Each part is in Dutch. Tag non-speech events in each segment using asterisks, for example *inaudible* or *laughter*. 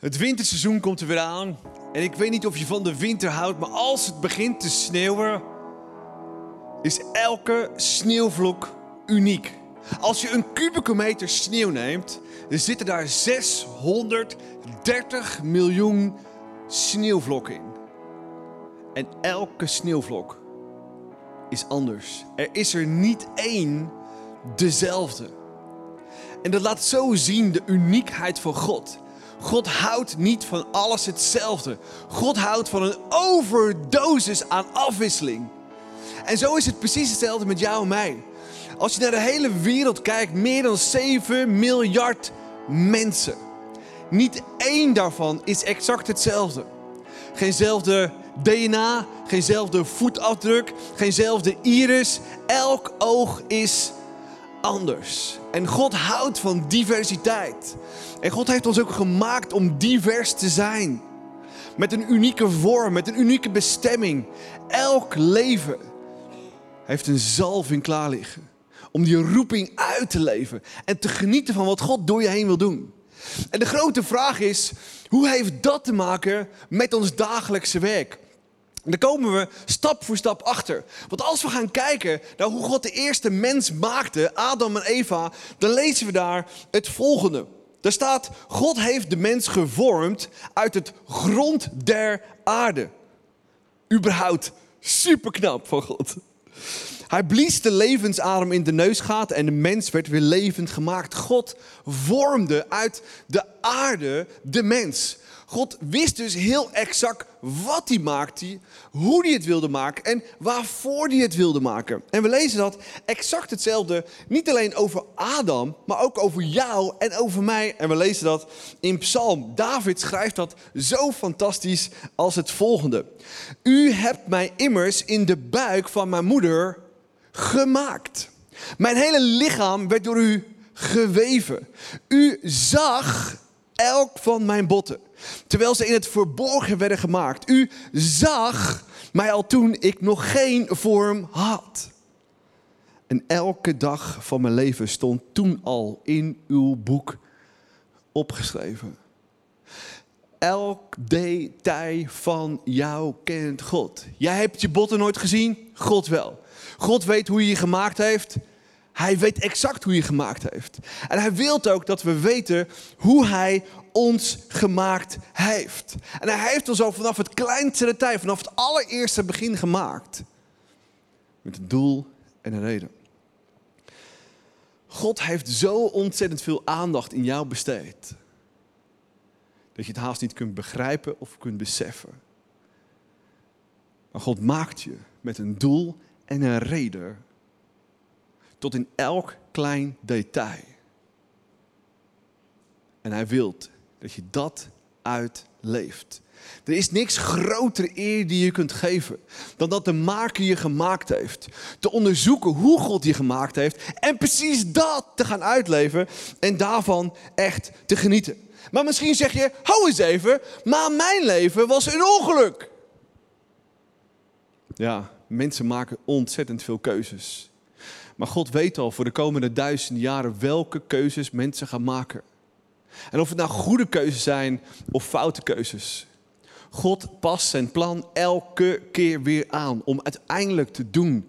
Het winterseizoen komt er weer aan. En ik weet niet of je van de winter houdt, maar als het begint te sneeuwen, is elke sneeuwvlok uniek. Als je een kubieke meter sneeuw neemt, dan zitten daar 630 miljoen sneeuwvlokken in. En elke sneeuwvlok is anders. Er is er niet één dezelfde. En dat laat zo zien de uniekheid van God. God houdt niet van alles hetzelfde. God houdt van een overdosis aan afwisseling. En zo is het precies hetzelfde met jou en mij. Als je naar de hele wereld kijkt, meer dan 7 miljard mensen. Niet één daarvan is exact hetzelfde. Geenzelfde DNA, geenzelfde voetafdruk, geenzelfde iris. Elk oog is anders. En God houdt van diversiteit. En God heeft ons ook gemaakt om divers te zijn. Met een unieke vorm, met een unieke bestemming. Elk leven heeft een zalving klaar liggen. Om die roeping uit te leven en te genieten van wat God door je heen wil doen. En de grote vraag is, hoe heeft dat te maken met ons dagelijkse werk? Daar komen we stap voor stap achter. Want als we gaan kijken naar hoe God de eerste mens maakte, Adam en Eva, dan lezen we daar het volgende. Daar staat, God heeft de mens gevormd uit het grond der aarde. Überhaupt superknap van God. Hij blies de levensadem in de neusgaten en de mens werd weer levend gemaakt. God vormde uit de aarde de mens. God wist dus heel exact wat hij maakte, hoe hij het wilde maken en waarvoor hij het wilde maken. En we lezen dat exact hetzelfde, niet alleen over Adam, maar ook over jou en over mij. En we lezen dat in Psalm. David schrijft dat zo fantastisch als het volgende. U hebt mij immers in de buik van mijn moeder gemaakt. Mijn hele lichaam werd door u geweven. U zag elk van mijn botten, terwijl ze in het verborgen werden gemaakt. U zag mij al toen ik nog geen vorm had. En elke dag van mijn leven stond toen al in uw boek opgeschreven. Elk detail van jou kent God. Jij hebt je botten nooit gezien, God wel. God weet hoe hij je gemaakt heeft. Hij weet exact hoe hij gemaakt heeft. En hij wil ook dat we weten hoe hij ons gemaakt heeft. En hij heeft ons al vanaf het kleinste detail, vanaf het allereerste begin gemaakt. Met een doel en een reden. God heeft zo ontzettend veel aandacht in jou besteed. Dat je het haast niet kunt begrijpen of kunt beseffen. Maar God maakt je met een doel en een reden. Tot in elk klein detail. En hij wil dat je dat uitleeft. Er is niks grotere eer die je kunt geven dan dat de maker je gemaakt heeft. Te onderzoeken hoe God je gemaakt heeft en precies dat te gaan uitleven en daarvan echt te genieten. Maar misschien zeg je, hou eens even, maar mijn leven was een ongeluk. Ja, mensen maken ontzettend veel keuzes. Maar God weet al voor de komende duizenden jaren welke keuzes mensen gaan maken. En of het nou goede keuzes zijn of foute keuzes. God past zijn plan elke keer weer aan om uiteindelijk te doen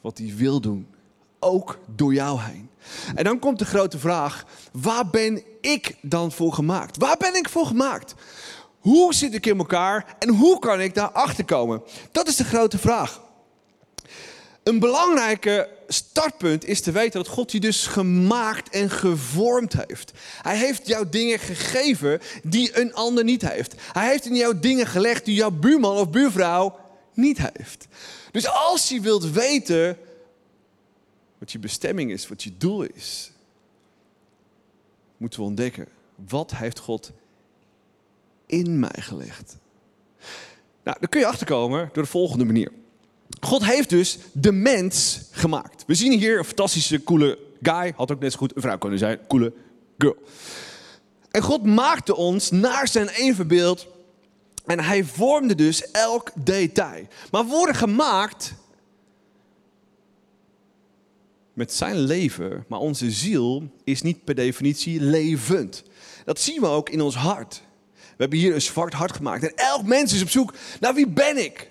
wat hij wil doen. Ook door jou heen. En dan komt de grote vraag, waar ben ik dan voor gemaakt? Waar ben ik voor gemaakt? Hoe zit ik in elkaar en hoe kan ik daar achter komen? Dat is de grote vraag. Een belangrijke startpunt is te weten dat God je dus gemaakt en gevormd heeft. Hij heeft jou dingen gegeven die een ander niet heeft. Hij heeft in jou dingen gelegd die jouw buurman of buurvrouw niet heeft. Dus als je wilt weten wat je bestemming is, wat je doel is, moeten we ontdekken wat heeft God in mij gelegd. Nou, daar kun je achterkomen door de volgende manier. God heeft dus de mens gemaakt. We zien hier een fantastische, coole guy. Had ook net zo goed een vrouw kunnen zijn. Coole girl. En God maakte ons naar zijn evenbeeld. En hij vormde dus elk detail. Maar worden gemaakt met zijn leven. Maar onze ziel is niet per definitie levend. dat zien we ook in ons hart. We hebben hier een zwart hart gemaakt. En elk mens is op zoek naar wie ben ik?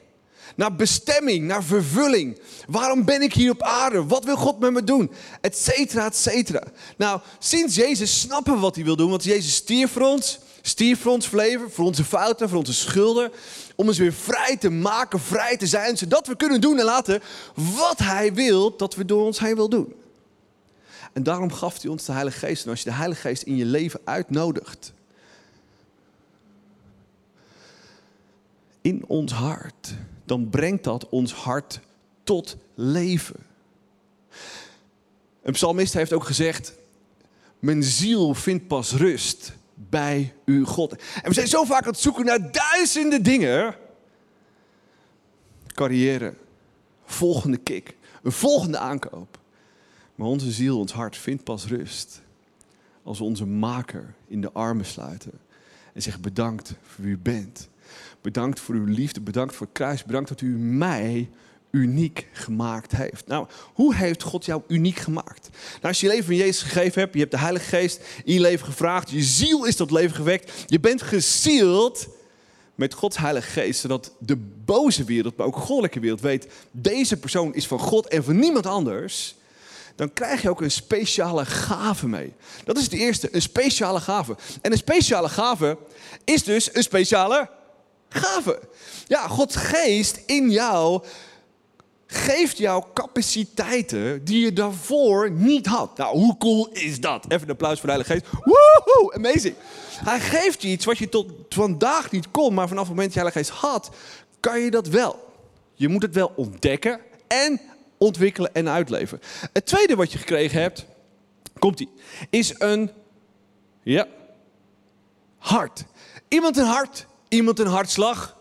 Naar bestemming, naar vervulling. Waarom ben ik hier op aarde? Wat wil God met me doen? Etcetera, etcetera. Nou, sinds Jezus snappen we wat hij wil doen. Want Jezus stierf voor ons. Stierf voor ons leven, voor onze fouten, voor onze schulden. Om ons weer vrij te maken, vrij te zijn. Zodat we kunnen doen en laten wat hij wil dat we door ons heen wil doen. En daarom gaf hij ons de Heilige Geest. En als je de Heilige Geest in je leven uitnodigt, in ons hart, dan brengt dat ons hart tot leven. Een psalmist heeft ook gezegd: Mijn ziel vindt pas rust bij uw God. En we zijn zo vaak aan het zoeken naar duizenden dingen. Carrière, volgende kick, een volgende aankoop. Maar onze ziel, ons hart vindt pas rust als we onze maker in de armen sluiten en zeggen bedankt voor wie u bent. Bedankt voor uw liefde, bedankt voor het kruis, bedankt dat u mij uniek gemaakt heeft. Nou, hoe heeft God jou uniek gemaakt? Nou, als je je leven van Jezus gegeven hebt, je hebt de Heilige Geest in je leven gevraagd, je ziel is tot leven gewekt, je bent gezield met Gods Heilige Geest, zodat de boze wereld, maar ook de goddelijke wereld weet, deze persoon is van God en van niemand anders dan krijg je ook een speciale gave mee. Dat is het eerste, een speciale gave. En een speciale gave is dus een speciale gave. Ja, Gods geest in jou geeft jou capaciteiten die je daarvoor niet had. Nou, hoe cool is dat? Even een applaus voor de Heilige Geest. Woehoe, amazing. Hij geeft je iets wat je tot vandaag niet kon, maar vanaf het moment dat je Heilige Geest had, kan je dat wel. Je moet het wel ontdekken en ontwikkelen en uitleven. Het tweede wat je gekregen hebt, komt ie, is een, ja, hart. Iemand een hart, iemand een hartslag.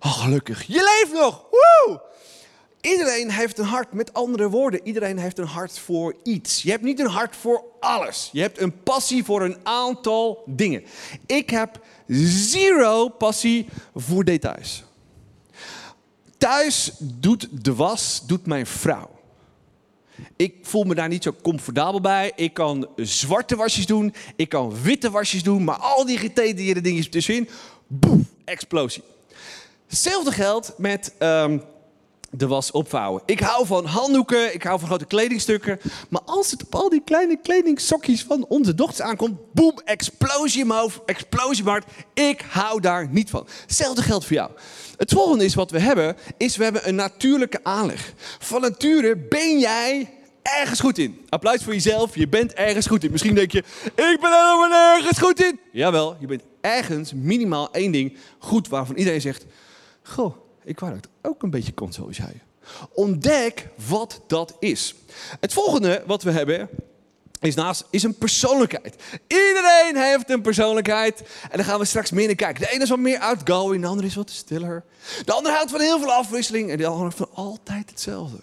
Oh, gelukkig, je leeft nog. Woe! Iedereen heeft een hart, met andere woorden, iedereen heeft een hart voor iets. Je hebt niet een hart voor alles. Je hebt een passie voor een aantal dingen. Ik heb zero passie voor details. Thuis doet de was, doet mijn vrouw. Ik voel me daar niet zo comfortabel bij. Ik kan zwarte wasjes doen, ik kan witte wasjes doen, maar al die gedetailleerde dingetjes tussenin, boem, explosie. Hetzelfde geldt met um, de was opvouwen. Ik hou van handdoeken, ik hou van grote kledingstukken. Maar als het op al die kleine kledingsokjes van onze dochters aankomt, boem, explosie in mijn hoofd, explosie. Ik hou daar niet van. Hetzelfde geldt voor jou. Het volgende is wat we hebben, is we hebben een natuurlijke aanleg. Van nature ben jij ergens goed in. Applaus voor jezelf, je bent ergens goed in. Misschien denk je, ik ben helemaal nergens goed in. Jawel, je bent ergens minimaal één ding goed waarvan iedereen zegt, goh, ik wou dat ook een beetje kon zoals jij. Ontdek wat dat is. Het volgende wat we hebben is naast is een persoonlijkheid. Iedereen heeft een persoonlijkheid. En daar gaan we straks meer naar kijken. De ene is wat meer outgoing, de andere is wat stiller. De andere houdt van heel veel afwisseling en de andere van altijd hetzelfde.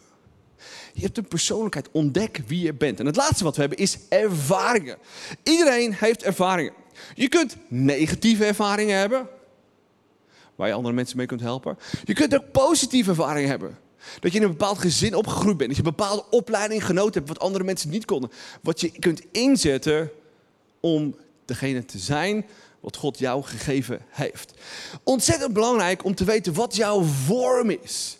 Je hebt een persoonlijkheid. Ontdek wie je bent. En het laatste wat we hebben is ervaringen. Iedereen heeft ervaringen. Je kunt negatieve ervaringen hebben, waar je andere mensen mee kunt helpen. Je kunt ook positieve ervaringen hebben. Dat je in een bepaald gezin opgegroeid bent. Dat je een bepaalde opleiding genoten hebt wat andere mensen niet konden. Wat je kunt inzetten om degene te zijn wat God jou gegeven heeft. Ontzettend belangrijk om te weten wat jouw vorm is.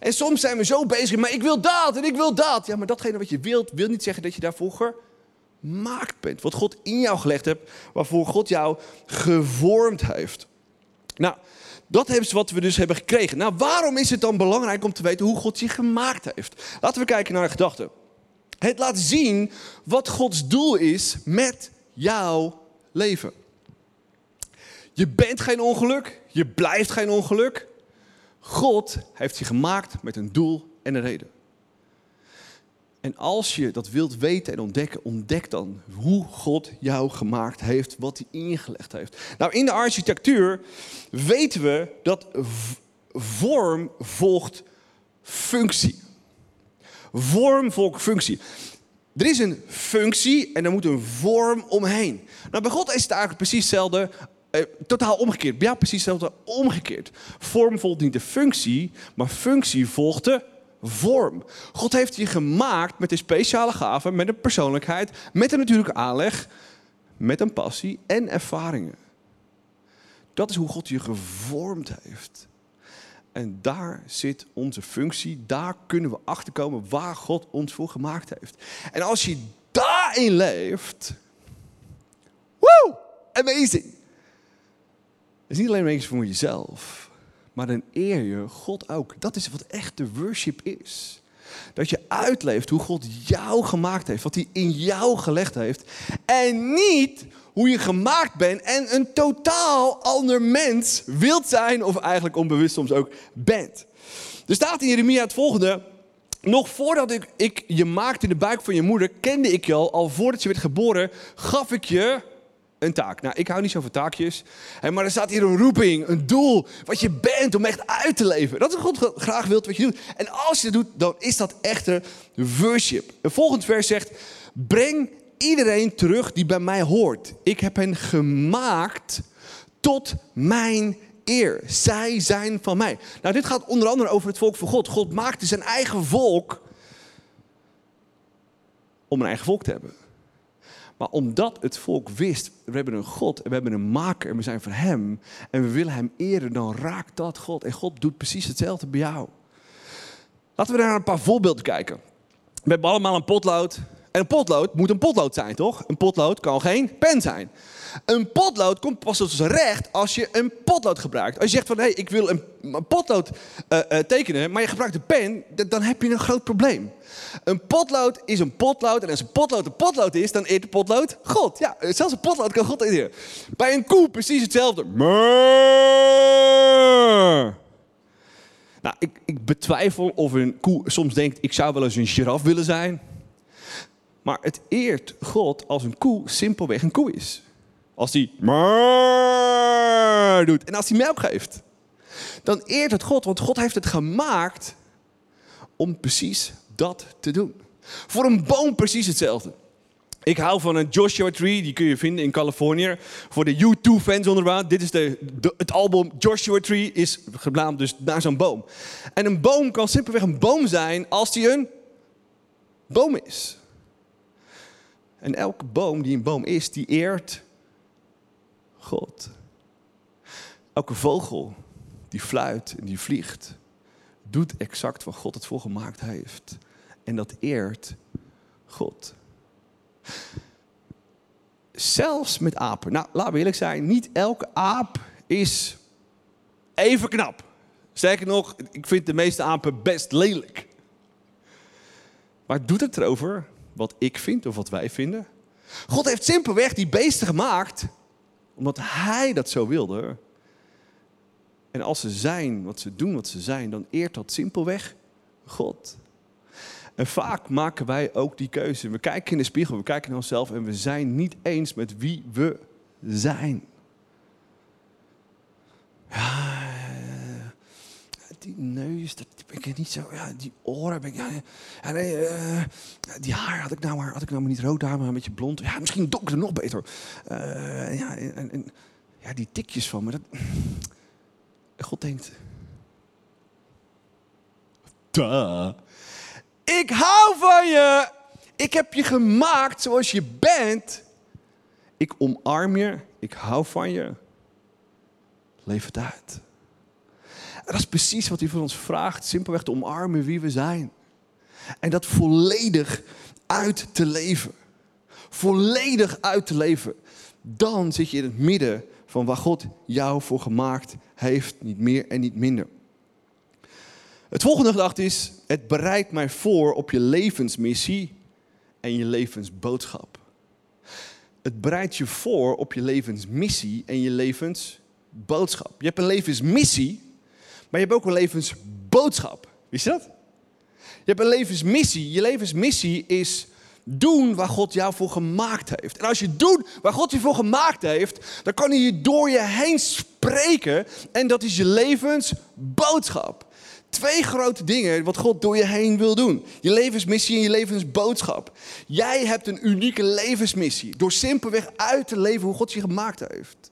En soms zijn we zo bezig, maar ik wil dat en ik wil dat. Ja, maar datgene wat je wilt, wil niet zeggen dat je daarvoor gemaakt bent. Wat God in jou gelegd hebt, waarvoor God jou gevormd heeft. Nou, dat is wat we dus hebben gekregen. Nou, waarom is het dan belangrijk om te weten hoe God je gemaakt heeft? Laten we kijken naar de gedachte. Het laat zien wat Gods doel is met jouw leven. Je bent geen ongeluk, je blijft geen ongeluk. God heeft je gemaakt met een doel en een reden. En als je dat wilt weten en ontdekken, ontdek dan hoe God jou gemaakt heeft, wat hij ingelegd heeft. Nou, in de architectuur weten we dat vorm volgt functie. Vorm volgt functie. Er is een functie en er moet een vorm omheen. Nou, bij God is het eigenlijk precies hetzelfde, eh, totaal omgekeerd. Ja, precies hetzelfde, omgekeerd. Vorm volgt niet de functie, maar functie volgt de vorm. God heeft je gemaakt met een speciale gave, met een persoonlijkheid, met een natuurlijke aanleg, met een passie en ervaringen. Dat is hoe God je gevormd heeft. En daar zit onze functie. Daar kunnen we achterkomen waar God ons voor gemaakt heeft. En als je daarin leeft. Woo! Amazing! Het is niet alleen iets voor jezelf. Maar dan eer je God ook. Dat is wat echte worship is. Dat je uitleeft hoe God jou gemaakt heeft. Wat hij in jou gelegd heeft. En niet hoe je gemaakt bent en een totaal ander mens wilt zijn. Of eigenlijk onbewust soms ook bent. Er staat in Jeremia het volgende. Nog voordat ik, ik je maakte in de buik van je moeder, kende ik je al. Al voordat je werd geboren, gaf ik je een taak. Nou, ik hou niet zo van taakjes. Maar er staat hier een roeping, een doel. Wat je bent om echt uit te leven. Dat is wat God graag wilt wat je doet. En als je dat doet, dan is dat echte worship. Een volgend vers zegt: Breng iedereen terug die bij mij hoort. Ik heb hen gemaakt tot mijn eer. Zij zijn van mij. Nou, dit gaat onder andere over het volk van God. God maakte zijn eigen volk om een eigen volk te hebben. Maar omdat het volk wist, we hebben een God en we hebben een maker en we zijn van Hem en we willen Hem eren, dan raakt dat God. En God doet precies hetzelfde bij jou. Laten we naar een paar voorbeelden kijken. We hebben allemaal een potlood. En een potlood moet een potlood zijn, toch? Een potlood kan geen pen zijn. Een potlood komt pas tot zijn recht als je een potlood gebruikt. Als je zegt van, hé, hey, ik wil een, potlood uh, uh, tekenen, maar je gebruikt een pen, dan heb je een groot probleem. Een potlood is een potlood en als een potlood een potlood is, dan eet de potlood God. Ja, zelfs een potlood kan God eten. Bij een koe precies hetzelfde. Nou, ik, ik betwijfel of een koe soms denkt, ik zou wel eens een giraf willen zijn. Maar het eert God als een koe simpelweg een koe is. Als hij doet en als hij melk geeft. Dan eert het God, want God heeft het gemaakt om precies dat te doen. Voor een boom precies hetzelfde. Ik hou van een Joshua Tree, die kun je vinden in Californië. Voor de U2-fans onderaan, dit is de, het album Joshua Tree, is genaamd dus naar zo'n boom. En een boom kan simpelweg een boom zijn als die een boom is. En elke boom die een boom is, die eert God. Elke vogel die fluit en die vliegt, doet exact wat God het voor gemaakt heeft. En dat eert God. Zelfs met apen. Nou, laten we eerlijk zijn, niet elke aap is even knap. Sterker nog, ik vind de meeste apen best lelijk. Maar doet het erover wat ik vind of wat wij vinden? God heeft simpelweg die beesten gemaakt omdat Hij dat zo wilde. En als ze zijn wat ze doen, wat ze zijn, dan eert dat simpelweg God. En vaak maken wij ook die keuze. We kijken in de spiegel, we kijken naar onszelf en we zijn niet eens met wie we zijn. Ja, die neus, dat ben ik niet zo. Ja, die oren ben ik. Ja, uh, die haar had ik nou maar, had ik nou maar niet rood haar, maar een beetje blond. Ja, misschien donker nog beter. Uh, ja, en, en, ja, die tikjes van me. Dat... God denkt. Duh. Ik hou van je. Ik heb je gemaakt zoals je bent. Ik omarm je. Ik hou van je. Leef het uit. Dat is precies wat hij van ons vraagt. Simpelweg te omarmen wie we zijn. En dat volledig uit te leven. Volledig uit te leven. Dan zit je in het midden van waar God jou voor gemaakt heeft. Niet meer en niet minder. Het volgende gedachte is, het bereidt mij voor op je levensmissie en je levensboodschap. Het bereidt je voor op je levensmissie en je levensboodschap. Je hebt een levensmissie maar je hebt ook een levensboodschap. Wist je dat? Je hebt een levensmissie. Je levensmissie is doen waar God jou voor gemaakt heeft. En als je doet waar God je voor gemaakt heeft, dan kan hij door je heen spreken. En dat is je levensboodschap. Twee grote dingen wat God door je heen wil doen. Je levensmissie en je levensboodschap. Jij hebt een unieke levensmissie. Door simpelweg uit te leven hoe God je gemaakt heeft.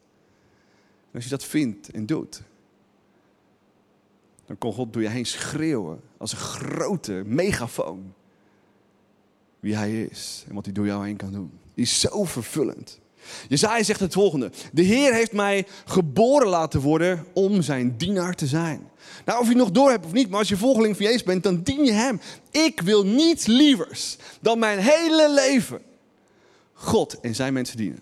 En als je dat vindt en doet, dan kon God door je heen schreeuwen als een grote megafoon. Wie hij is en wat hij door jou heen kan doen. Die is zo vervullend. Jezaja zegt het volgende. De Heer heeft mij geboren laten worden om zijn dienaar te zijn. Nou, of je nog door hebt of niet, maar als je volgeling van Jezus bent, dan dien je hem. Ik wil niets lievers dan mijn hele leven God en zijn mensen dienen.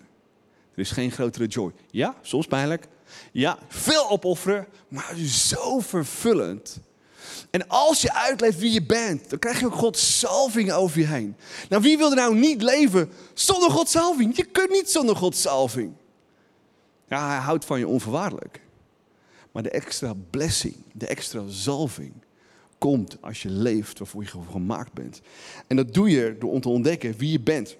Er is geen grotere joy. Ja, soms pijnlijk. Ja, veel opofferen, maar zo vervullend. En als je uitleeft wie je bent, dan krijg je ook Gods salving over je heen. Nou, wie wil er nou niet leven zonder Gods salving? Je kunt niet zonder Gods salving. Ja, hij houdt van je onvoorwaardelijk. Maar de extra blessing, de extra zalving, komt als je leeft waarvoor je gemaakt bent. En dat doe je door te ontdekken wie je bent.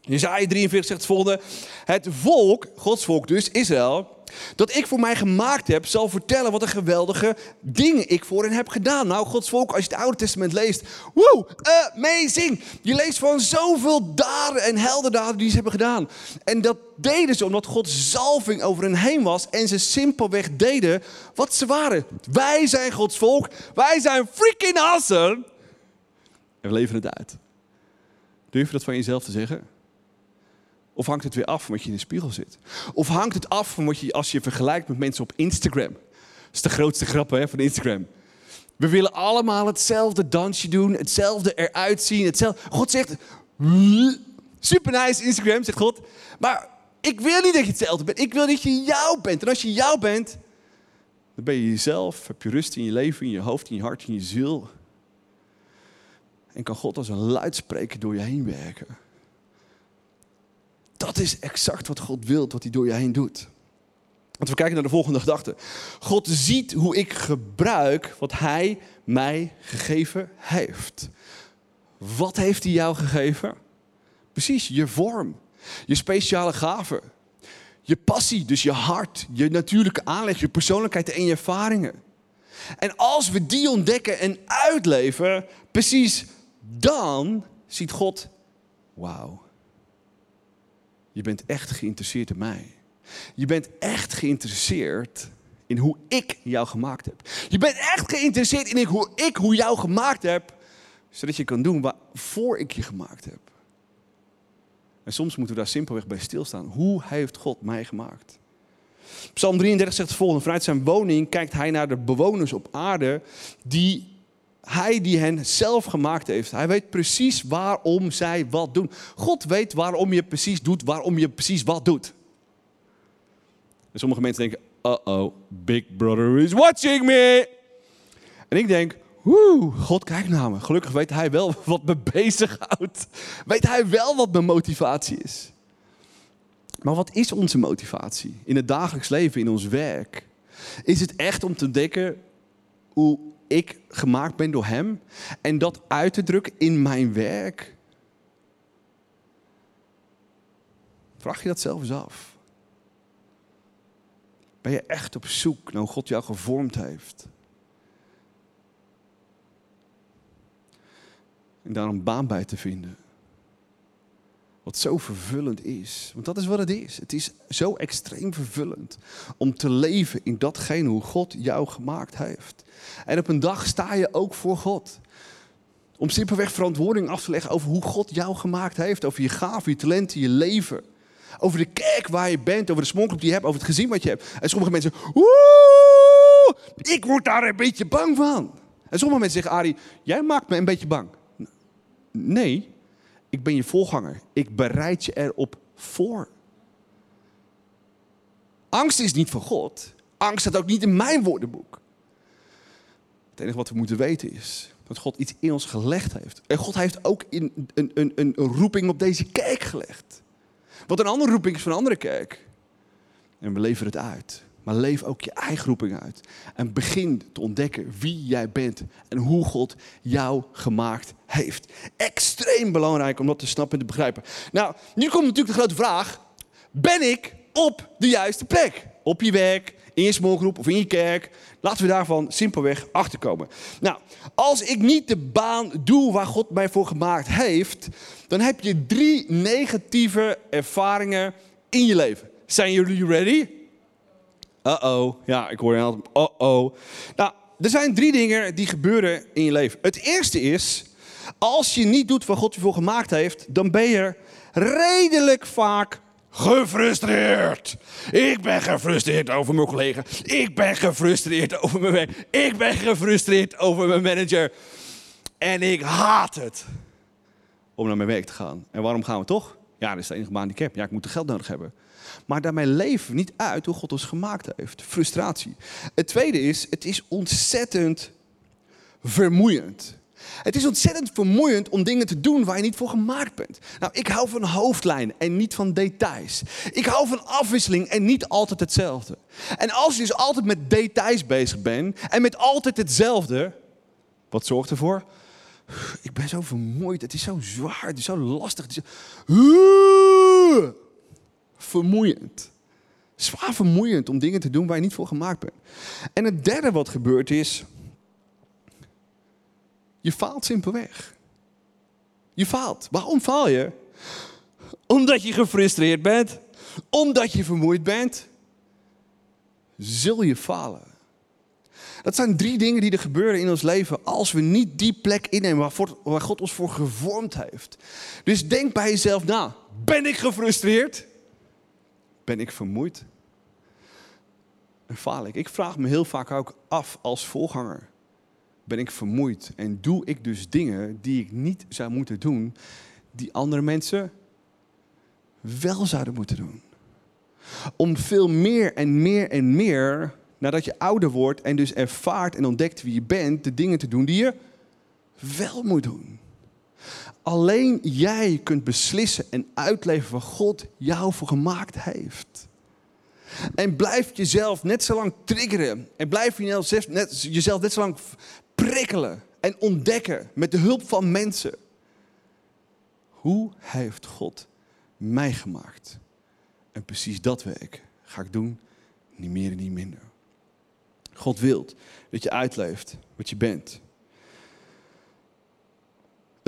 Jezaja 43 zegt het volgende. Het volk, Gods volk dus, Israël, dat ik voor mij gemaakt heb, zal vertellen wat een geweldige dingen ik voor hen heb gedaan. Nou, Gods volk, als je het Oude Testament leest, wow, amazing. Je leest van zoveel daden en heldendaden die ze hebben gedaan. En dat deden ze omdat Gods zalving over hen heen was en ze simpelweg deden wat ze waren. Wij zijn Gods volk, wij zijn freaking awesome. En we leveren het uit. Durf je dat van jezelf te zeggen? Of hangt het weer af van wat je in de spiegel zit? Of hangt het af van wat je als je vergelijkt met mensen op Instagram? Dat is de grootste grap hè, van Instagram. We willen allemaal hetzelfde dansje doen, hetzelfde eruit zien. Hetzelfde. God zegt, super nice Instagram, zegt God. Maar ik wil niet dat je hetzelfde bent. Ik wil dat je jou bent. En als je jou bent, dan ben je jezelf. Heb je rust in je leven, in je hoofd, in je hart, in je ziel. En kan God als een luidspreker door je heen werken. Dat is exact wat God wil, wat hij door je heen doet. Want we kijken naar de volgende gedachte. God ziet hoe ik gebruik wat hij mij gegeven heeft. Wat heeft hij jou gegeven? Precies, je vorm, je speciale gave, je passie, dus je hart, je natuurlijke aanleg, je persoonlijkheid en je ervaringen. En als we die ontdekken en uitleven, precies dan ziet God, wauw, je bent echt geïnteresseerd in mij. Je bent echt geïnteresseerd in hoe ik jou gemaakt heb. Je bent echt geïnteresseerd in hoe ik hoe jou gemaakt heb, zodat je kan doen waarvoor ik je gemaakt heb. En soms moeten we daar simpelweg bij stilstaan. Hoe heeft God mij gemaakt? Psalm 33 zegt het volgende: Vanuit zijn woning kijkt hij naar de bewoners op aarde die hij die hen zelf gemaakt heeft. Hij weet precies waarom zij wat doen. God weet waarom je precies doet, waarom je precies wat doet. En sommige mensen denken, uh-oh, Big Brother is watching me. En ik denk, woe, God kijkt naar me. Gelukkig weet hij wel *laughs* wat me bezighoudt. Weet hij wel wat mijn motivatie is. Maar wat is onze motivatie in het dagelijks leven, in ons werk? Is het echt om te denken hoe ik gemaakt ben door Hem en dat uit te drukken in mijn werk? Vraag je dat zelf eens af. Ben je echt op zoek naar hoe God jou gevormd heeft? En daar een baan bij te vinden. Wat zo vervullend is. Want dat is wat het is. Het is zo extreem vervullend om te leven in datgene hoe God jou gemaakt heeft. En op een dag sta je ook voor God. Om simpelweg verantwoording af te leggen over hoe God jou gemaakt heeft. Over je gaven, je talenten, je leven. Over de kerk waar je bent, over de smallgroep die je hebt, over het gezin wat je hebt. En sommige mensen, oeh, ik word daar een beetje bang van. En sommige mensen zeggen, Ari, jij maakt me een beetje bang. Nee, ik ben je voorganger. Ik bereid je erop voor. Angst is niet van God. Angst staat ook niet in mijn woordenboek. Het enige wat we moeten weten is dat God iets in ons gelegd heeft. En God heeft ook in een, een, een, roeping op deze kerk gelegd. Wat een andere roeping is van een andere kerk. En we leveren het uit. Maar leef ook je eigen roeping uit. En begin te ontdekken wie jij bent en hoe God jou gemaakt heeft. Extreem belangrijk om dat te snappen en te begrijpen. Nou, nu komt natuurlijk de grote vraag: ben ik op de juiste plek? Op je werk, in je smallgroep of in je kerk. Laten we daarvan simpelweg achterkomen. Nou, als ik niet de baan doe waar God mij voor gemaakt heeft, dan heb je drie negatieve ervaringen in je leven. Zijn jullie ready? Uh-oh. Ja, ik hoor je altijd. Uh-oh. Nou, er zijn drie dingen die gebeuren in je leven. Het eerste is, als je niet doet wat God je voor gemaakt heeft, dan ben je redelijk vaak gefrustreerd. Ik ben gefrustreerd over mijn collega. Ik ben gefrustreerd over mijn werk. Ik ben gefrustreerd over mijn manager. En ik haat het om naar mijn werk te gaan. En waarom gaan we toch? Ja, dat is de enige baan die ik heb. Ja, ik moet er geld nodig hebben. Maar daarmee leven we niet uit hoe God ons gemaakt heeft. Frustratie. Het tweede is, het is ontzettend vermoeiend. Het is ontzettend vermoeiend om dingen te doen waar je niet voor gemaakt bent. Nou, ik hou van hoofdlijnen en niet van details. Ik hou van afwisseling en niet altijd hetzelfde. En als je dus altijd met details bezig bent en met altijd hetzelfde, wat zorgt ervoor? Ik ben zo vermoeid, het is zo zwaar, het is zo lastig. Het is zo... Vermoeiend. Zwaar vermoeiend om dingen te doen waar je niet voor gemaakt bent. En het derde wat gebeurt is, je faalt simpelweg. Je faalt. Waarom faal je? Omdat je gefrustreerd bent, omdat je vermoeid bent, zul je falen. Dat zijn drie dingen die er gebeuren in ons leven als we niet die plek innemen waar God ons voor gevormd heeft. Dus denk bij jezelf na. Ben ik gefrustreerd? Ben ik vermoeid? En faal ik? Ik vraag me heel vaak ook af als voorganger ben ik vermoeid en doe ik dus dingen die ik niet zou moeten doen, die andere mensen wel zouden moeten doen. Om veel meer en meer en meer, nadat je ouder wordt en dus ervaart en ontdekt wie je bent, de dingen te doen die je wel moet doen. Alleen jij kunt beslissen en uitleven wat God jou voor gemaakt heeft. En blijf jezelf net zo lang triggeren. En blijf jezelf net, jezelf net zo lang prikkelen en ontdekken met de hulp van mensen. Hoe heeft God mij gemaakt? En precies dat werk ga ik doen, niet meer en niet minder. God wil dat je uitleeft wat je bent.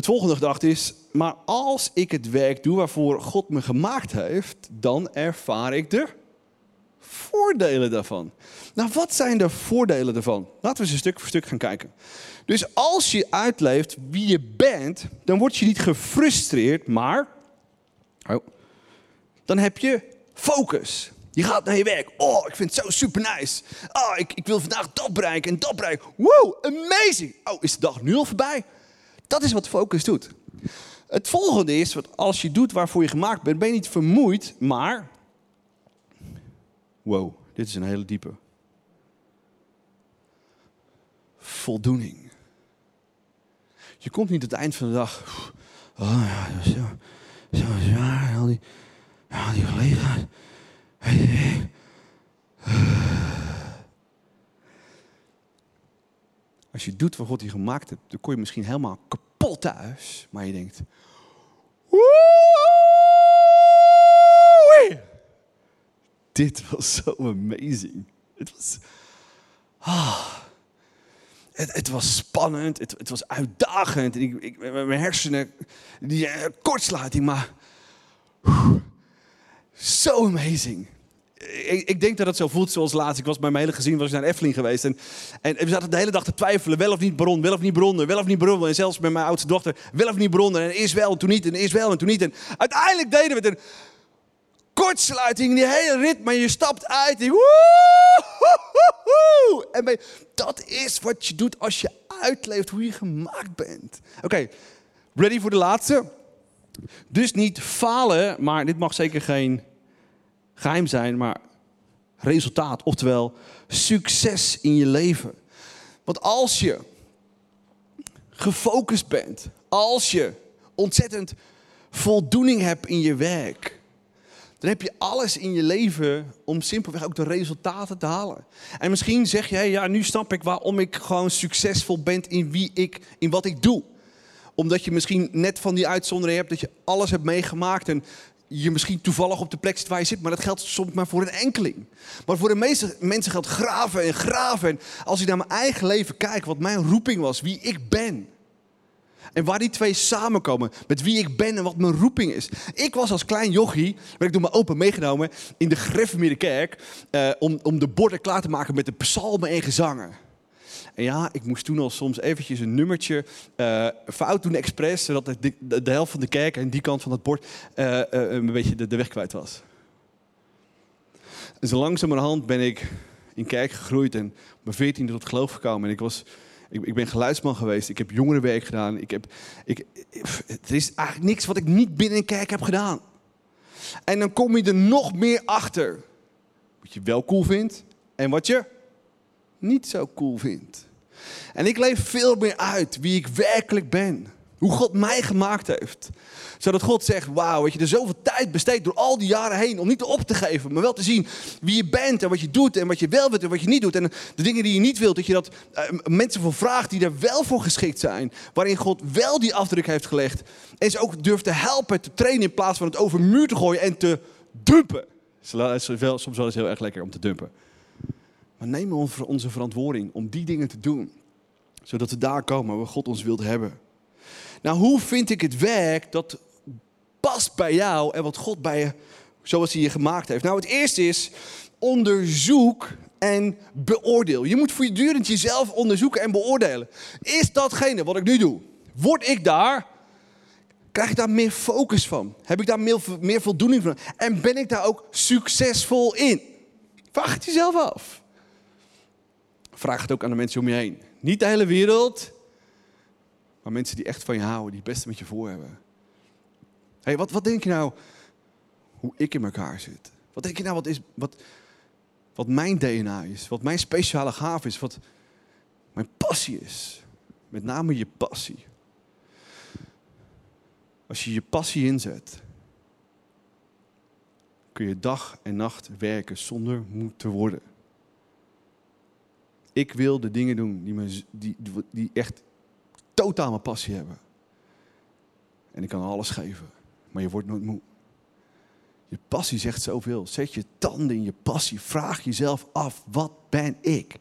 Het volgende gedachte is, maar als ik het werk doe waarvoor God me gemaakt heeft, dan ervaar ik de voordelen daarvan. Nou, wat zijn de voordelen daarvan? Laten we een stuk voor stuk gaan kijken. Dus als je uitleeft wie je bent, dan word je niet gefrustreerd, maar oh, dan heb je focus. Je gaat naar je werk. Oh, ik vind het zo super nice. Oh, ik, ik wil vandaag dat bereiken en dat bereiken. Wow, amazing. Oh, is de dag nu al voorbij? Dat is wat focus doet. Het volgende is, wat als je doet waarvoor je gemaakt bent, ben je niet vermoeid, maar Wow, dit is een hele diepe. Voldoening. Je komt niet het eind van de dag. Oh ja, zo, zo die, al die collega's. Als je doet wat God je gemaakt hebt, dan kom je misschien helemaal kapot thuis. Maar je denkt. dit was zo amazing. Het was, ah, het, het, was spannend, het, het was uitdagend. Ik, mijn hersenen, die uh, kortsluiting, maar zo amazing. Ik, ik, denk dat het zo voelt zoals laatst. Ik was bij mijn hele gezin was naar Efteling geweest. En, en we zaten de hele dag te twijfelen. Wel of niet bron, wel of niet bronnen, wel of niet bronnen. En zelfs met mijn oudste dochter, wel of niet bronnen. En eerst wel, en toen niet, en eerst wel, en toen niet. En uiteindelijk deden we het. Kortsluiting, die hele rit, maar je stapt uit. En, en dat is wat je doet als je uitleeft hoe je gemaakt bent. Oké, ready voor de laatste? Dus niet falen, maar dit mag zeker geen geheim zijn, maar resultaat, oftewel succes in je leven. Want als je gefocust bent, als je ontzettend voldoening hebt in je werk, dan heb je alles in je leven om simpelweg ook de resultaten te halen. En misschien zeg je, ja, nu snap ik waarom ik gewoon succesvol ben in wie ik, in wat ik doe. Omdat je misschien net van die uitzondering hebt dat je alles hebt meegemaakt en je misschien toevallig op de plek zit waar je zit, maar dat geldt soms maar voor een enkeling. Maar voor de meeste mensen geldt graven en graven. En als ik naar mijn eigen leven kijk, wat mijn roeping was, wie ik ben, en waar die twee samenkomen, met wie ik ben en wat mijn roeping is. Ik was als klein jochie, werd ik door mijn opa meegenomen in de gereformeerde kerk, uh, om, om de borden klaar te maken met de psalmen en gezangen. En ja, ik moest toen al soms eventjes een nummertje uh, fout doen expres, zodat de, helft van de kerk en die kant van het bord uh, een beetje de, weg kwijt was. En zo langzamerhand ben ik in kerk gegroeid en op mijn veertiende tot geloof gekomen. En ik, was, ik, ik ben geluidsman geweest, ik heb jongerenwerk gedaan. Ik heb, ik, er is eigenlijk niks wat ik niet binnen een kerk heb gedaan. En dan kom je er nog meer achter. Wat je wel cool vindt en wat je niet zo cool vindt. En ik leef veel meer uit wie ik werkelijk ben. Hoe God mij gemaakt heeft. Zodat God zegt, wauw, dat je er zoveel tijd besteedt door al die jaren heen om niet op te geven, maar wel te zien wie je bent en wat je doet en wat je wel wilt en wat je niet doet. En de dingen die je niet wilt, dat je dat uh, mensen voor vraagt die er wel voor geschikt zijn. Waarin God wel die afdruk heeft gelegd. En ze ook durft te helpen, te trainen in plaats van het over muur te gooien en te dumpen. Soms wel eens heel erg lekker om te dumpen. Maar nemen onze verantwoording om die dingen te doen. Zodat we daar komen waar God ons wilt hebben. Nou, hoe vind ik het werk dat past bij jou en wat God bij je, zoals hij je gemaakt heeft? Nou, het eerste is onderzoek en beoordeel. Je moet voortdurend jezelf onderzoeken en beoordelen. Is datgene wat ik nu doe, word ik daar, krijg ik daar meer focus van? Heb ik daar meer, meer voldoening van? En ben ik daar ook succesvol in? Vraag het jezelf af. Vraag het ook aan de mensen om je heen. Niet de hele wereld, maar mensen die echt van je houden, die het beste met je voor hebben. hey, wat, wat denk je nou hoe ik in elkaar zit? Wat denk je nou wat, is, wat, wat mijn DNA is? Wat mijn speciale gaaf is? Wat mijn passie is? Met name je passie. Als je je passie inzet, kun je dag en nacht werken zonder moe te worden. Ik wil de dingen doen die, me, die, die echt totaal mijn passie hebben. En ik kan alles geven, maar je wordt nooit moe. Je passie zegt zoveel. Zet je tanden in je passie. Vraag jezelf af, wat ben ik?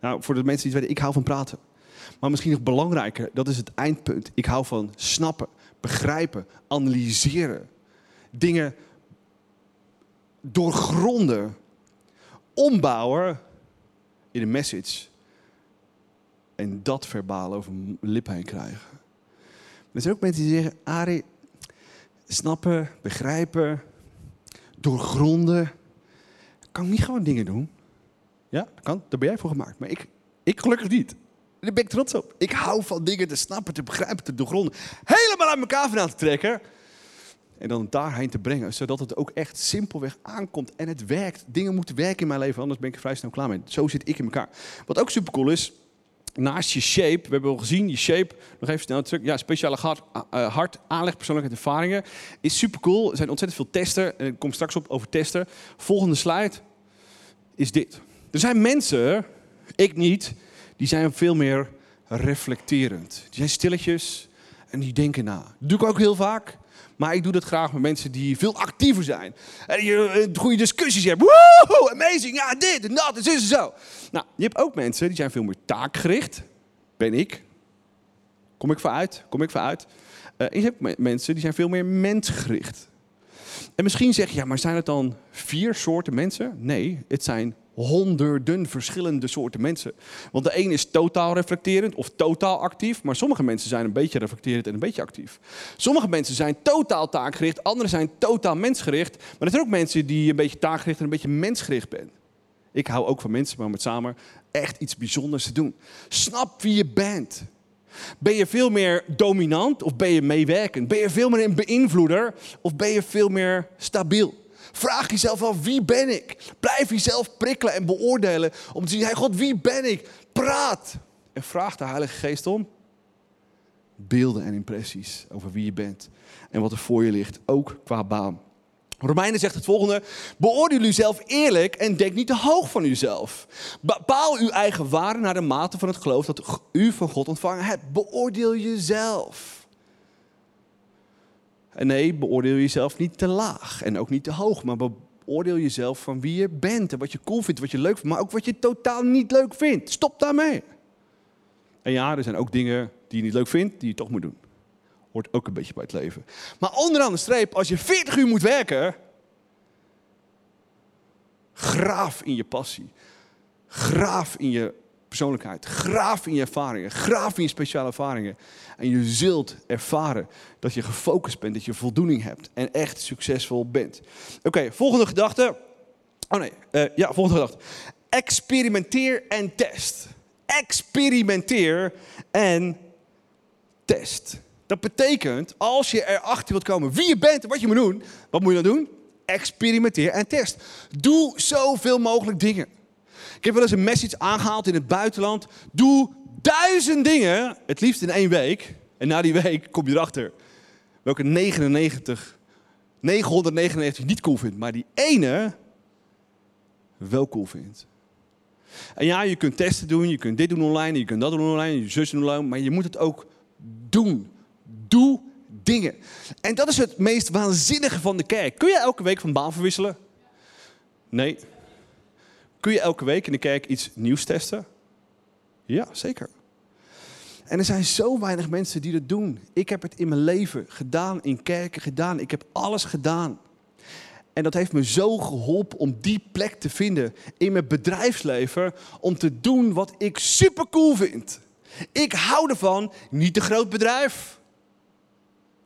Nou, voor de mensen die het weten, ik hou van praten. Maar misschien nog belangrijker, dat is het eindpunt. Ik hou van snappen, begrijpen, analyseren. Dingen doorgronden, ombouwen in een message en dat verbaal over mijn krijgen. Er zijn ook mensen die zeggen, Ari, snappen, begrijpen, doorgronden. Kan ik niet gewoon dingen doen? Ja, kan. Daar ben jij voor gemaakt. Maar ik, ik gelukkig niet. Daar ben ik trots op. Ik hou van dingen te snappen, te begrijpen, te doorgronden. Helemaal uit elkaar vandaan te trekken. En dan daarheen te brengen, zodat het ook echt simpelweg aankomt en het werkt. Dingen moeten werken in mijn leven, anders ben ik er vrij snel klaar mee. Zo zit ik in elkaar. Wat ook super cool is, naast je shape, we hebben al gezien, je shape, nog even snel terug. Ja, speciale hart, uh, hart aanleg, persoonlijkheid, ervaringen. Is super cool. Er zijn ontzettend veel testen. En ik kom straks op over testen. Volgende slide is dit. Er zijn mensen, ik niet, die zijn veel meer reflecterend. Die zijn stilletjes en die denken na. Dat doe ik ook heel vaak. Maar ik doe dat graag met mensen die veel actiever zijn. En je eh, goede discussies hebben. Woehoe, amazing, ja, dit en dat en zo zo. Nou, je hebt ook mensen die zijn veel meer taakgericht. Ben ik. Kom ik vooruit? Kom ik vooruit? Uh, je hebt mensen die zijn veel meer mensgericht. En misschien zeg je, ja, maar zijn het dan vier soorten mensen? Nee, het zijn honderden verschillende soorten mensen. Want de een is totaal reflecterend of totaal actief, maar sommige mensen zijn een beetje reflecterend en een beetje actief. Sommige mensen zijn totaal taakgericht, anderen zijn totaal mensgericht, maar er zijn ook mensen die een beetje taakgericht en een beetje mensgericht zijn. Ik hou ook van mensen, maar met samen echt iets bijzonders te doen. Snap wie je bent. Ben je veel meer dominant of ben je meewerkend? Ben je veel meer een beïnvloeder of ben je veel meer stabiel? Vraag jezelf af, wie ben ik? Blijf jezelf prikkelen en beoordelen om te zien, hey God, wie ben ik? Praat. En vraag de Heilige Geest om beelden en impressies over wie je bent en wat er voor je ligt, ook qua baan. Romeinen zegt het volgende: beoordeel uzelf eerlijk en denk niet te hoog van uzelf. Bepaal uw eigen waarde naar de mate van het geloof dat u van God ontvangen hebt. Beoordeel jezelf. En nee, beoordeel jezelf niet te laag en ook niet te hoog, maar beoordeel jezelf van wie je bent en wat je cool vindt, wat je leuk vindt, maar ook wat je totaal niet leuk vindt. Stop daarmee. En ja, er zijn ook dingen die je niet leuk vindt, die je toch moet doen. Hoort ook een beetje bij het leven. Maar onderaan de streep, als je 40 uur moet werken, graaf in je passie. Graaf in je persoonlijkheid. Graaf in je ervaringen. Graaf in je speciale ervaringen. En je zult ervaren dat je gefocust bent, dat je voldoening hebt en echt succesvol bent. Oké, volgende gedachte. Oh nee, uh, ja, volgende gedachte. Experimenteer en test. Experimenteer en test. Dat betekent, als je erachter wilt komen wie je bent en wat je moet doen, wat moet je dan doen? Experimenteer en test. Doe zoveel mogelijk dingen. Heb wel eens een message aangehaald in het buitenland. Doe duizend dingen, het liefst in één week. En na die week kom je erachter welke 99, 999 niet cool vindt, maar die ene wel cool vindt. En ja, je kunt testen doen, je kunt dit doen online, je kunt dat doen online, je zus doen online, maar je moet het ook doen. Doe dingen. En dat is het meest waanzinnige van de kerk. Kun je elke week van baan verwisselen? Nee. Kun je elke week in de kerk iets nieuws testen? Ja, zeker. En er zijn zo weinig mensen die dat doen. Ik heb het in mijn leven gedaan, in kerken gedaan. Ik heb alles gedaan. En dat heeft me zo geholpen om die plek te vinden in mijn bedrijfsleven. Om te doen wat ik super cool vind. Ik hou ervan, niet te groot bedrijf.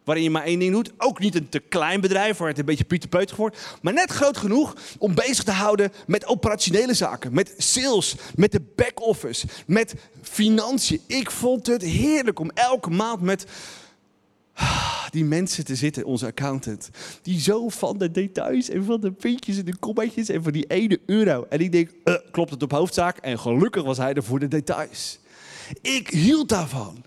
Waarin je maar één ding doet. Ook niet een te klein bedrijf waar het een beetje pieterpeutig wordt. Maar net groot genoeg om bezig te houden met operationele zaken. Met sales, met de back-office, met financiën. Ik vond het heerlijk om elke maand met die mensen te zitten, onze accountant. Die zo van de details en van de puntjes en de kommetjes en van die ene euro. En ik denk, uh, klopt het op hoofdzaak? En gelukkig was hij er voor de details. Ik hield daarvan.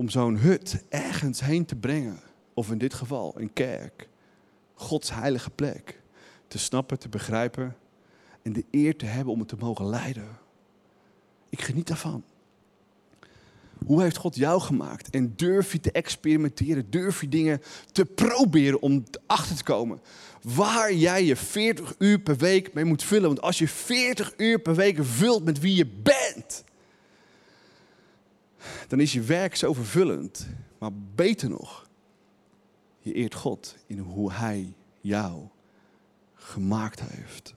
Om zo'n hut ergens heen te brengen. Of in dit geval een kerk. Gods heilige plek. Te snappen, te begrijpen. En de eer te hebben om het te mogen leiden. Ik geniet daarvan. Hoe heeft God jou gemaakt? En durf je te experimenteren? Durf je dingen te proberen om achter te komen? Waar jij je 40 uur per week mee moet vullen. Want als je 40 uur per week vult met wie je bent, dan is je werk zo vervullend. Maar beter nog, je eert God in hoe Hij jou gemaakt heeft.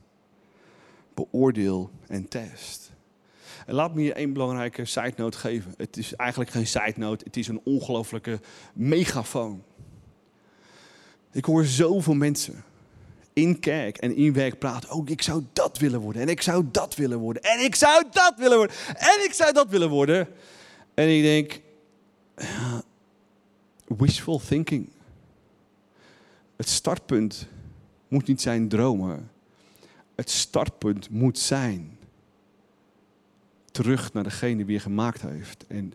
Beoordeel en test. En laat me je één belangrijke side note geven. Het is eigenlijk geen side note, het is een ongelofelijke megafoon. Ik hoor zoveel mensen in kerk en in werk praten. Oh, ik zou dat willen worden. En ik zou dat willen worden. En ik zou dat willen worden. En ik zou dat willen worden. En ik denk, wishful thinking. Het startpunt moet niet zijn dromen. Het startpunt moet zijn terug naar degene die je gemaakt heeft. En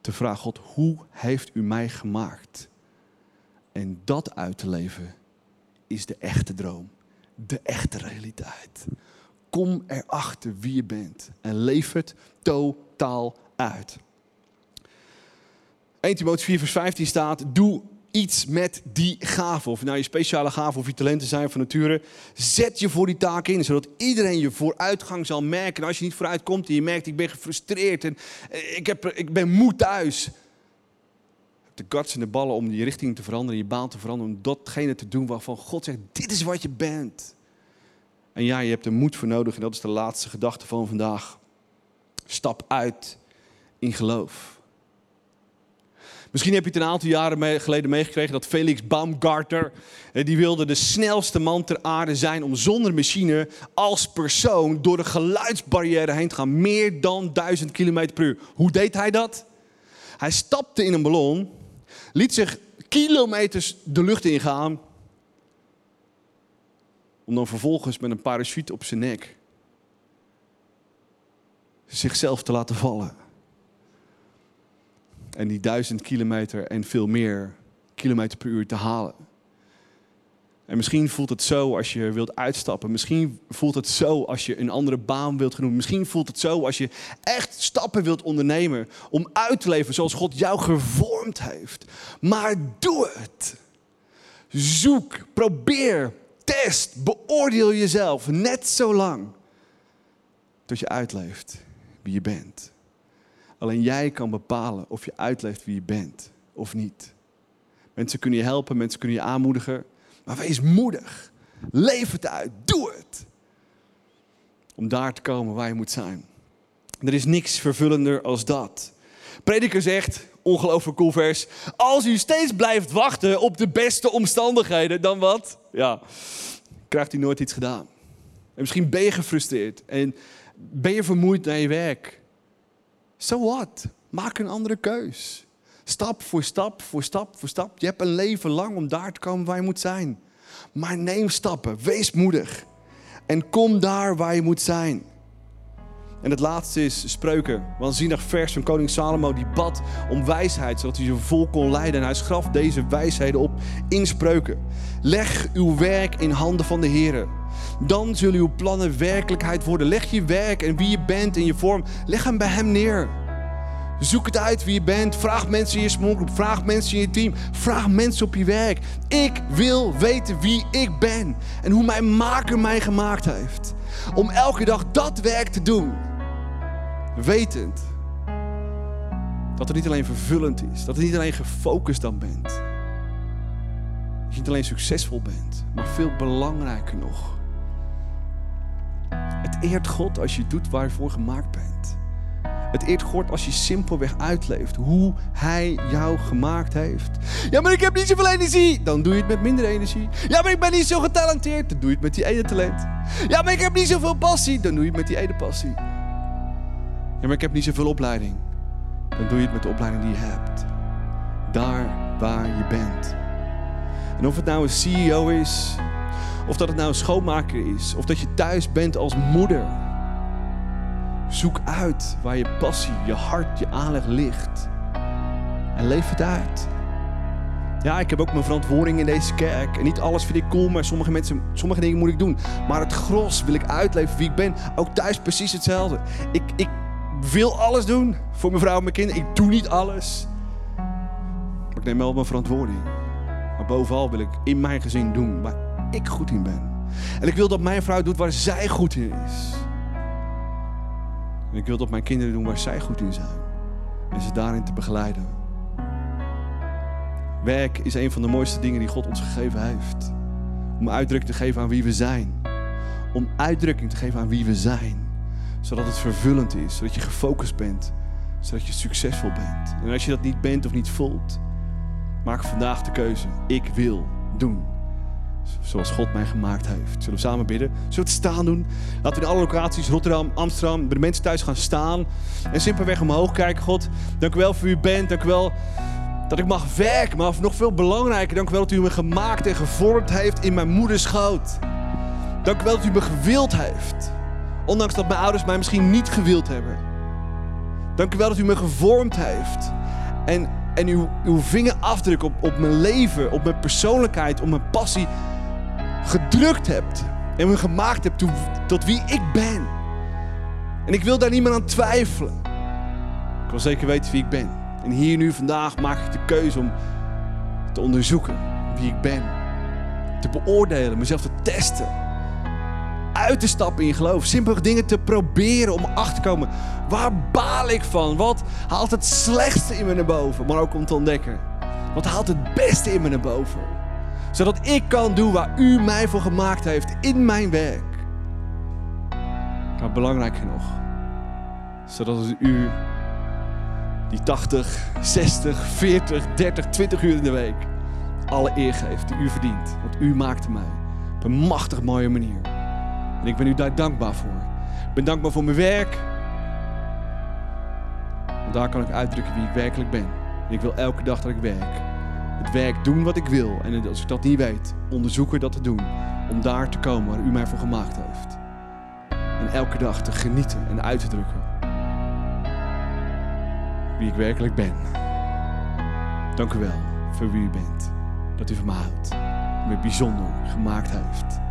te vragen, God, hoe heeft u mij gemaakt? En dat uit te leven is de echte droom. De echte realiteit. Kom erachter wie je bent en leef het totaal uit. 1 Timotheüs 4 vers 15 staat, doe iets met die gave. Of nou je speciale gave of je talenten zijn van nature. Zet je voor die taak in, zodat iedereen je vooruitgang zal merken. En als je niet vooruit komt en je merkt, ik ben gefrustreerd en eh, ik, heb, ik ben moe thuis. De guts en de ballen om die richting te veranderen, je baan te veranderen. Om datgene te doen waarvan God zegt, dit is wat je bent. En ja, je hebt er moed voor nodig en dat is de laatste gedachte van vandaag. Stap uit in geloof. Misschien heb je het een aantal jaren geleden meegekregen dat Felix Baumgartner, eh, die wilde de snelste man ter aarde zijn om zonder machine als persoon door de geluidsbarrière heen te gaan. Meer dan 1000 km per uur. Hoe deed hij dat? Hij stapte in een ballon, liet zich kilometers de lucht ingaan, om dan vervolgens met een parachute op zijn nek zichzelf te laten vallen en die duizend kilometer en veel meer kilometer per uur te halen. En misschien voelt het zo als je wilt uitstappen. Misschien voelt het zo als je een andere baan wilt genoemen. Misschien voelt het zo als je echt stappen wilt ondernemen om uit te leven zoals God jou gevormd heeft. Maar doe het. Zoek, probeer, test, beoordeel jezelf net zo lang tot je uitleeft wie je bent. Alleen jij kan bepalen of je uitleeft wie je bent of niet. Mensen kunnen je helpen, mensen kunnen je aanmoedigen. Maar wees moedig. Leef het uit. Doe het. Om daar te komen waar je moet zijn. Er is niks vervullender als dat. Prediker zegt, ongelooflijk cool vers. Als u steeds blijft wachten op de beste omstandigheden, dan wat? Ja, krijgt hij nooit iets gedaan. En misschien ben je gefrustreerd en ben je vermoeid naar je werk. So what? Maak een andere keus. Stap voor stap, voor stap, voor stap. Je hebt een leven lang om daar te komen waar je moet zijn. Maar neem stappen, wees moedig. En kom daar waar je moet zijn. En het laatste is spreuken. Waanzinnig vers van koning Salomo. Die bad om wijsheid, zodat hij zijn volk kon leiden. En hij schaf deze wijsheden op in spreuken. Leg uw werk in handen van de Heer. Dan zullen uw plannen werkelijkheid worden. Leg je werk en wie je bent in je vorm. Leg hem bij hem neer. Zoek het uit wie je bent. Vraag mensen in je smallgroep. Vraag mensen in je team. Vraag mensen op je werk. Ik wil weten wie ik ben. En hoe mijn maker mij gemaakt heeft. Om elke dag dat werk te doen. Wetend dat het niet alleen vervullend is. Dat het niet alleen gefocust dan bent. Dat je niet alleen succesvol bent. Maar veel belangrijker nog. Eert God als je doet waar je voor gemaakt bent. Het eert God als je simpelweg uitleeft hoe Hij jou gemaakt heeft. Ja, maar ik heb niet zoveel energie. Dan doe je het met minder energie. Ja, maar ik ben niet zo getalenteerd. Dan doe je het met die ene talent. Ja, maar ik heb niet zoveel passie. Dan doe je het met die ene passie. Ja, maar ik heb niet zoveel opleiding. Dan doe je het met de opleiding die je hebt. Daar waar je bent. En of het nou een CEO is, of dat het nou een schoonmaker is, of dat je thuis bent als moeder. Zoek uit waar je passie, je hart, je aanleg ligt. En leef het uit. Ja, ik heb ook mijn verantwoording in deze kerk. En niet alles vind ik cool, maar sommige, mensen, sommige dingen moet ik doen. Maar het gros wil ik uitleven wie ik ben. Ook thuis precies hetzelfde. Ik, ik wil alles doen voor mijn vrouw en mijn kinderen. Ik doe niet alles. Maar ik neem wel mijn verantwoording. Maar bovenal wil ik in mijn gezin doen ik goed in ben. En ik wil dat mijn vrouw doet waar zij goed in is. En ik wil dat mijn kinderen doen waar zij goed in zijn. En ze daarin te begeleiden. Werk is een van de mooiste dingen die God ons gegeven heeft. Om uitdrukking te geven aan wie we zijn. Om uitdrukking te geven aan wie we zijn. Zodat het vervullend is. Zodat je gefocust bent. Zodat je succesvol bent. En als je dat niet bent of niet voelt, maak vandaag de keuze. Ik wil doen zoals God mij gemaakt heeft. Zullen we samen bidden? Zullen we het staan doen? Laten we in alle locaties, Rotterdam, Amsterdam, bij de mensen thuis gaan staan. En simpelweg omhoog kijken. God, dank u wel voor u bent. Dank u wel dat ik mag werken. Maar nog veel belangrijker, dank u wel dat u me gemaakt en gevormd heeft in mijn moeders schoot. Dank u wel dat u me gewild heeft. Ondanks dat mijn ouders mij misschien niet gewild hebben. Dank u wel dat u me gevormd heeft. En, en uw, uw vingerafdruk op, op mijn leven, op mijn persoonlijkheid, op mijn passie gedrukt hebt. En me gemaakt hebt tot, wie ik ben. En ik wil daar niet meer aan twijfelen. Ik wil zeker weten wie ik ben. En hier nu vandaag maak ik de keuze om te onderzoeken wie ik ben. Te beoordelen, mezelf te testen. Uit te stappen in geloof. Simpele dingen te proberen om achter te komen. Waar baal ik van? Wat haalt het slechtste in me naar boven? Maar ook om te ontdekken. Wat haalt het beste in me naar boven? Zodat ik kan doen waar u mij voor gemaakt heeft in mijn werk. Maar belangrijker nog. Zodat u die 80, 60, 40, 30, 20 uur in de week alle eer geeft die u verdient. Want u maakte mij op een machtig mooie manier. En ik ben u daar dankbaar voor. Ik ben dankbaar voor mijn werk. Want daar kan ik uitdrukken wie ik werkelijk ben. En ik wil elke dag dat ik werk. Het werk doen wat ik wil. En als ik dat niet weet, onderzoeken dat te doen. Om daar te komen waar u mij voor gemaakt heeft. En elke dag te genieten en uit te drukken. Wie ik werkelijk ben. Dank u wel voor wie u bent. Dat u van me houdt. Me bijzonder gemaakt heeft.